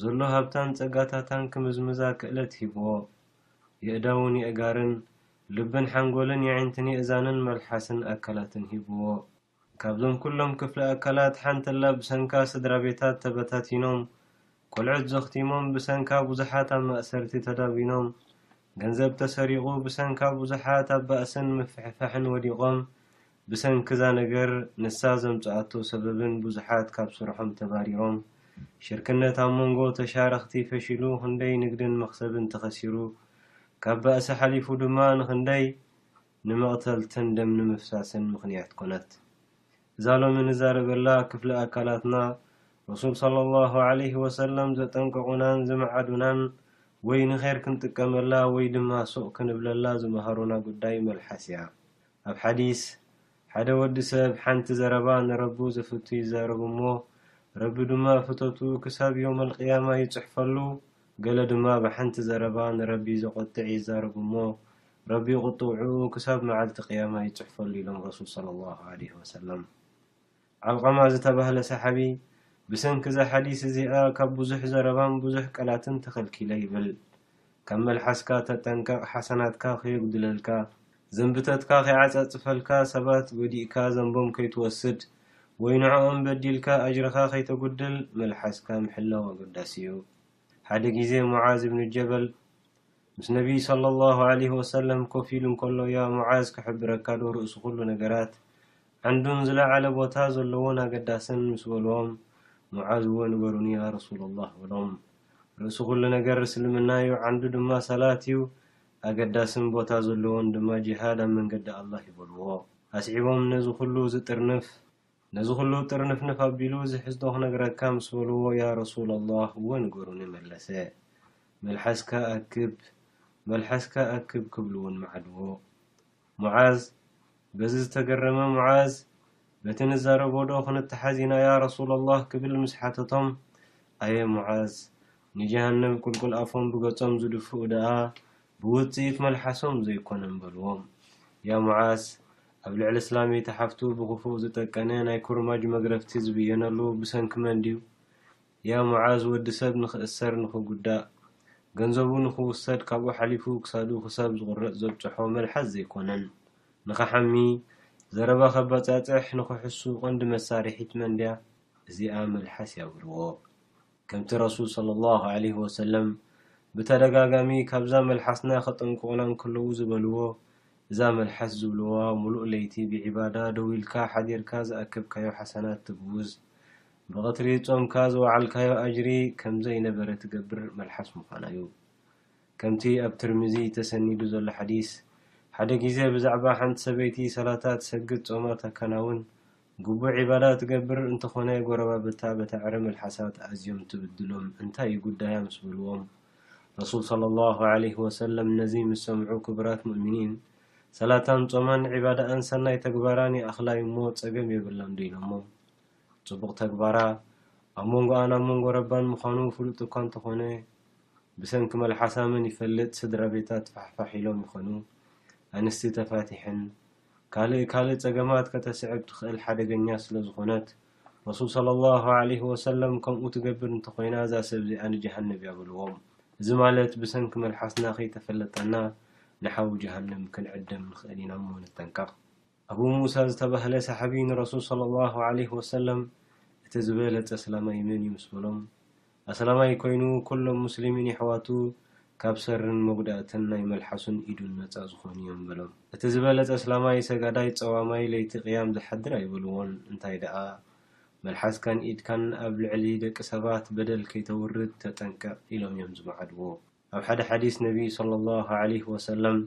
ዘሎ ሃብታን ጸጋታታን ክምዝምዛ ክእለት ሂብዎ። የእዳውን የእጋርን፣ ልብን ሓንጎልን የዒንትን የእዛንን መልሓስን ኣካላትን ሂብዎ። ካብዞም ኩሎም ክፍሊ ኣካላት ሓንትላ ብሰንካ ስድራቤታት ተበታቲኖም፣ ቆልዑት ዘኽቲሞም፣ ብሰንካ ብዙሓት ኣብ ማእሰርቲ ተዳጒኖም፣ ገንዘብ ተሰሪቑ፣ ብሰንካ ብዙሓት ኣብ ባእስን ምፍሕፋሕን ወዲቖም፣ ብሰንኪ'ዛ ነገር ንሳ ዘምጽኣቶ ሰበብን ብዙሓት ካብ ስርሖም ተባሪሮም፣ ሽርክነት ኣብ መንጎ ተሻረኽቲ ፈሺሉ ክንደይ ንግድን መኽሰብን ተኸሲሩ፣ ካብ ባእሲ ሓሊፉ ድማ ንኽንደይ ንመቕተልትን ደም ንምፍሳስን ምኽንያት ኮነት። እዛ ሎሚ ንዛረበላ ክፍሊ ኣካላትና ረሱል ሰለሏሁ ዓለይሂ ወሰለም ዘጠንቀቑናን ዝመዓዱናን ወይ ንኼር ክንጥቀመላ ወይ ድማ ሱቕ ክንብለላ ዝመሃሩና ጉዳይ መልሓስ'ያ። ኣብ ሓዲስ፣ ሓደ ወዲ ሰብ ሓንቲ ዘረባ ንረቡ ዘፍቱ ይዛረቡ እሞ፣ ረቢ ድማ ፍቶቱ ክሳብ ዮመልቅያማ ይጽሕፈሉ፣ ገለ ድማ ብሓንቲ ዘረባ ንረቢ ዘቆጥዕ ይዛረቡ እሞ፣ ረቢ ቁጥውዕኡ ክሳብ መዓልቲ ቅያማ ይጽሕፈሉ ኢሎም ረሱል ሰለሏሁ ዓለይሂ ወሰለም። ዓልቀማ ዝተባህለ ሰሓቢ፣ ብሰንኪ እዛ ሓዲስ እዚኣ ካብ ብዙሕ ዘረባን ብዙሕ ቃላትን ተኸልኪለ ይብል። ካብ መልሓስካ ተጠንቀቕ ሓሰናትካ ከየጉድለልካ፣ ዘንብተትካ ከይዓጻጽፈልካ፣ ሰባት ጎዲእካ ዘንቦም ከይትወስድ ወይ ንዕኦም በዲልካ ኣጅርኻ ከይተጉድል መልሓስካ ምሕላው ኣገዳሲ'ዩ። ሓደ ግዜ ሙዓዝ ኢብኑ ጀበል ምስ ነብይ ሰለላሁ ዓለይሂ ወሰለም ኮፍ ኢሉ እንከሎ ያ ሙዓዝ ክሕብረካዶ ርእሲ ኩሉ ነገራት ዓንዱን ዝለዓለ ቦታ ዘለዎን ኣገዳስን ምስ በልዎም፣ ሙዓዝ'ወ ንገሩኒ ያ ረሱለላህ በሎም። ርእሲ ኩሉ ነገር እስልምና'ዩ፣ ዓንዱ ድማ ሰላት'ዩ፣ ኣገዳስን ቦታ ዘለዎን ድማ ጂሃድ ኣብ መንገዲ ኣላህ'ዩ በልዎ። ኣስዒቦም ነዚ ኩሉ ዝጥርንፍ ነዚ ኩሉ ጥርንፍንፍ ኣቢሉ ዝሕዝ'ዶ ክነግረካ ምስ በልዎ፣ ያ ረሱለላህ እወ ንገሩኒ መለሰ። መልሓስካ ኣክብ መልሓስካ ኣክብ ክብል'ውን መዓድዎ። ሙዓዝ በዚ ዝተገረመ ሙዓዝ በቲ ንዛረቦ ዶ ክንተሓዝ ኢና ያ ረሱለላህ ክብል ምስ ሓተቶም ኣየ ሙዓዝ ንጀሃነብ ቁልቁል ኣፎም ብገጾም ዝድፍኡ ደኣ ብውጽኢት መልሓሶም ዘይኮነን በልዎም ያ ሙዓዝ ኣብ ልዕሊ እስላመይቲ ሓፍቱ ብኽፉእ ዝጠቀነ ናይ ኩርማጅ መግረፍቲ ዝብየነሉ ብሰንኪ መን ድዩ ያ ሙዓዝ ወዲ ሰብ ንኽእሰር ንኽጉዳእ ገንዘቡ ንኽውሰድ ካብኡ ሓሊፉ ክሳዱ ክሳብ ዝቑረጽ ዘብጽሖ መልሓስ ዘይኮነን ንኽሓሚ ዘረባ ከባጻጽሕ ንኽሕሱ ቐንዲ መሳርሒት መንድያ እዚኣ መልሓስ ያብርዎ ከምቲ ረሱል ሰለሏሁ ዓለይሂ ወሰለም ብተደጋጋሚ ካብዛ መልሓስና ከጠንቁቑና እንክለዉ ዝበልዎ እዛ መልሓስ ዝብልዋ ሙሉእ ለይቲ ብዒባዳ ደው ኢልካ ሓዲርካ ዝኣከብካዮ ሓሰናት ትብውዝ ብቐትሪ ጾምካ ዝወዓልካዮ ኣጅሪ ከም ዘይነበረ ትገብር መልሓስ ምዃና'ዩ። ከምቲ ኣብ ትርሚዚ ተሰኒዱ ዘሎ ሓዲስ፣ ሓደ ግዜ ብዛዕባ ሓንቲ ሰበይቲ ሰላታ ትሰግድ ጾማ ተከናውን ግቡእ ዒባዳ ትገብር እንተኾነ ጎረባብታ በታ ዕረ መልሓሳት ኣዝዮም ትብድሎም እንታይ እዩ ጉዳያ ምስ በልዎም ረሱል ሰለሏሁ ዓለይሂ ወሰለም ነዚ ምስ ሰምዑ ክብራት ሙእሚኒን ሰላታን ጾማን ዒባዳኣን ሰናይ ተግባራን ይኣኽላ'ዩ'ሞ ጸገም የብላን'ዶ ኢሎሞም ጽቡቕ ተግባራ ኣብ መንጎኣን ኣብ መንጎ ረባን ምዃኑ ፍሉጥ እኳ እንተኾነ፣ ብሰንኪ መልሓሳ መን ይፈልጥ ስድራቤታት ፋሕፋሕ ኢሎም ይኾኑ ኣንስቲ ተፋቲሐን ካልእ ካልእ ጸገማት ከተስዕብ ትኽእል ሓደገኛ ስለ ዝኾነት ረሱል ሰለሏሁ ዓለይሂ ወሰለም ከምኡ ትገብር እንተኾይና እዛ ሰብ እዚኣ ንጀሃነብ'ያ በልዎም። እዚ ማለት ብሰንኪ መልሓስና ከይተፈለጣና ንሓዊ ጀሃነም ክንዕደም ንኽእል ኢና እሞ ንጠንቀቕ። ኣቡ ሙሳ ዝተባህለ ሰሓቢ ንረሱል ሰለሏሁ ዓለይሂ ወሰለም እቲ ዝበለጸ ኣስላማይ መን እዩ ምስ በሎም ኣስላማይ ኮይኑ ኩሎም ሙስሊሚን የሕዋቱ ካብ ሰርን መጉዳእትን ናይ መልሓሱን ኢዱን ነጻ ዝኾኑ እዮም በሎም። እቲ ዝበለጸ ኣስላማይ ሰጋዳይ ጸዋማይ ለይቲ ቅያም ዝሓድር ኣይበልዎን እንታይ ደኣ መልሓስካን ኢድካን ኣብ ልዕሊ ደቂ ሰባት በደል ከይተውርድ ተጠንቀቕ ኢሎም እዮም ዝመዓድዎ። ኣብ ሓደ ሓዲስ ነቢይ ሰለሏሁ ዓለይሂ ወሰለም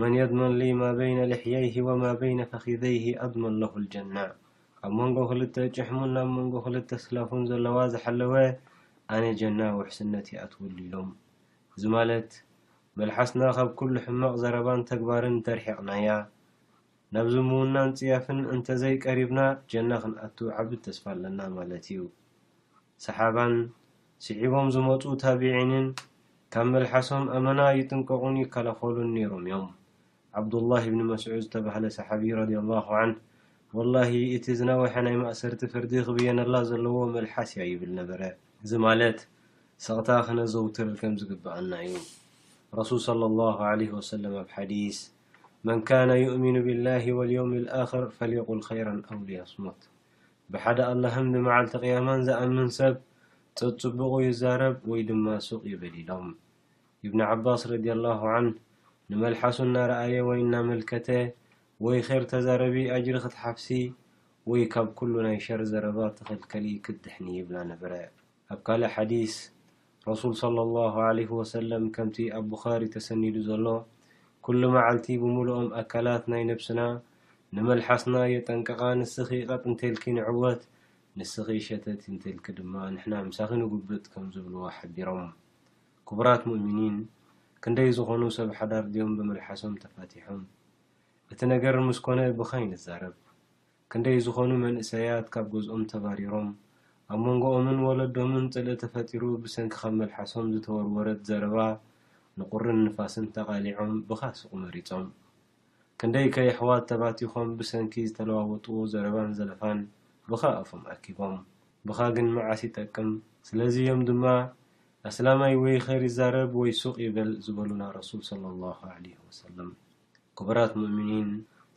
መን የድመን ሊ ማ በይነ ልሕየይሂ ወማ በይነ ፈኺዘይሂ ኣድመን ለሁል ጀና ኣብ መንጎ ክልተ ጭሕሙን ናብ መንጎ ክልተ ስላፉን ዘለዋ ዝሓለወ ኣነ ጀና ውሕስነት ይኣትወሉ ኢሎም። እዚ ማለት መልሓስና ካብ ኩሉ ሕማቕ ዘረባን ተግባርን እንተርሒቕናያ ናብ ዝምውናን ፅያፍን እንተዘይቀሪብና ጀና ክንኣቱ ዓቢ ተስፋ ኣለና ማለት እዩ። ሰሓባን ስዒቦም ዝመጹ ታቢዒንን ካብ መልሓሶም ኣመና ይጥንቀቑን ይከላኸሉን ነይሮም ኢዮም። ዓብዱላህ ብን መስዑድ ዝተባህለ ሰሓቢ ረዲየላሁ ዓንሁ ወላሂ እቲ ዝነውሐ ናይ ማእሰርቲ ፍርዲ ክብየነላ ዘለዎ መልሓስ ኢያ ይብል ነበረ። እዚ ማለት ስቕታ ክነዘውትር ከም ዝግብኣና ኢዩ። ረሱል ሰለላሁ ዓለይሂ ወሰለም ኣብ ሓዲስ መን ካነ ዩእሚኑ ቢላሂ ወልየውሚል ኣኽር ፈልየቁል ኸይረን ኣው ልየስሙት ብሓደ ኣላህን ብመዓልቲ ቅያማን ዝኣምን ሰብ ጸጽቡቑ ይዛረብ ወይ ድማ ሱቕ ይብል ኢሎም። ኢብን ዓባስ፣ ረዲየላሁ ዓንህ፣ ንመልሓሱ እናረኣየ ወይ እናመልከተ ወይ ኼር ተዛረቢ ኣጅሪ ክትሓፍሲ ወይ ካብ ኩሉ ናይ ሸር ዘረባ ትኽልከሊ፣ ክትድሕኒ፣ ይብላ ነበረ። ኣብ ካልእ ሓዲስ ረሱል ሰለሏሁ ዓለይሂ ወሰለም ከምቲ ኣብ ቡኻሪ ተሰኒዱ ዘሎ ኩሉ መዓልቲ ብምሉኦም ኣካላት ናይ ነብስና ንመልሓስና የጠንቅቓ ንስኺ ቀጥ እንተልኪ ንዕወት ንስኺ ሸተት እንተልኪ ድማ ንሕና ምሳኺ ንጉብጥ ከምዝብልዋ ሓቢሮም ክቡራት ሙእሚኒን ክንደይ ዝኾኑ ሰብ ሓዳር ድዮም ብምልሓሶም ተፋቲሖም እቲ ነገር ምስ ኮነ ብኻይ ንዛረብ ክንደይ ዝኾኑ መንእሰያት ካብ ገዝኦም ተባሪሮም፣ ኣብ መንጎኦምን ወለዶምን ጽልኢ ተፈጢሩ ብሰንኪ ካብ መልሓሶም ዝተወርወረት ዘረባ ንቁርን ንፋስን ተቓሊዖም ብኻ ስቁ መሪጾም። ክንደይከ የሕዋት ተባቲኾም ብሰንኪ ዝተለዋወጥዎ ዘረባን ዘለፋን ብኻ ኣፎም ኣኪቦም። ብኻ ግን መዓስ ይጠቅም። ስለዚ እዮም ድማ ኣስላማይ ወይ ኸይር ይዛረብ ወይ ሱቅ ይበል ዝበሉና ረሱል ሰለሏሁ ዓለይሂ ወሰለም። ክቡራት ሙእሚኒን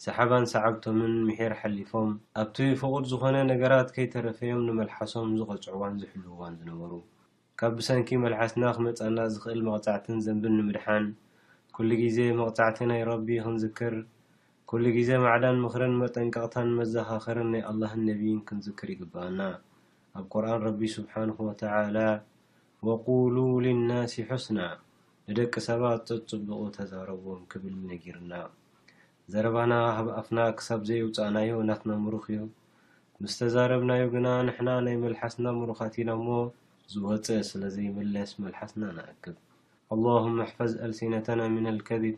ሰሓባን ሰዓብቶምን ምሒር ሓሊፎም ኣብቲ ፍቑድ ዝኾነ ነገራት ከይተረፈ'ዮም ንመልሓሶም ዝቐጽዑዋን ዝሕልዉዋን ዝነበሩ። ካብ ብሰንኪ መልሓስና ክመጽኣና ዝኽእል መቕጻዕትን ዘንብን ንምድሓን ኩሉ ግዜ መቕጻዕቲ ናይ ረቢ ክንዝክር ኩሉ ግዜ ማዕዳን ምኽርን መጠንቀቕታን መዘኻኸርን ናይ ኣላህን ነብይን ክንዝክር ይግብኣና። ኣብ ቁርኣን ረቢ ሱብሓነሁ ወተዓላ ወቁሉ ሊናሲ ሑስና፣ ንደቂ ሰባት ጸጽቡቑ ተዛረቡም ክብል ነጊርና። ዘረባና ካብ ኣፍና ክሳብ ዘየውጻእናዮ ናትና ምሩኽዮ። ምስ ተዛረብናዮ ግና ንሕና ናይ መልሓስና ምሩኻት ኢናሞ ዝወጸ ስለ ዘይምለስ መልሓስና ንኣክብ። ኣላሁመ ሕፈዝ ኣልሲነተና ሚነል ከዚብ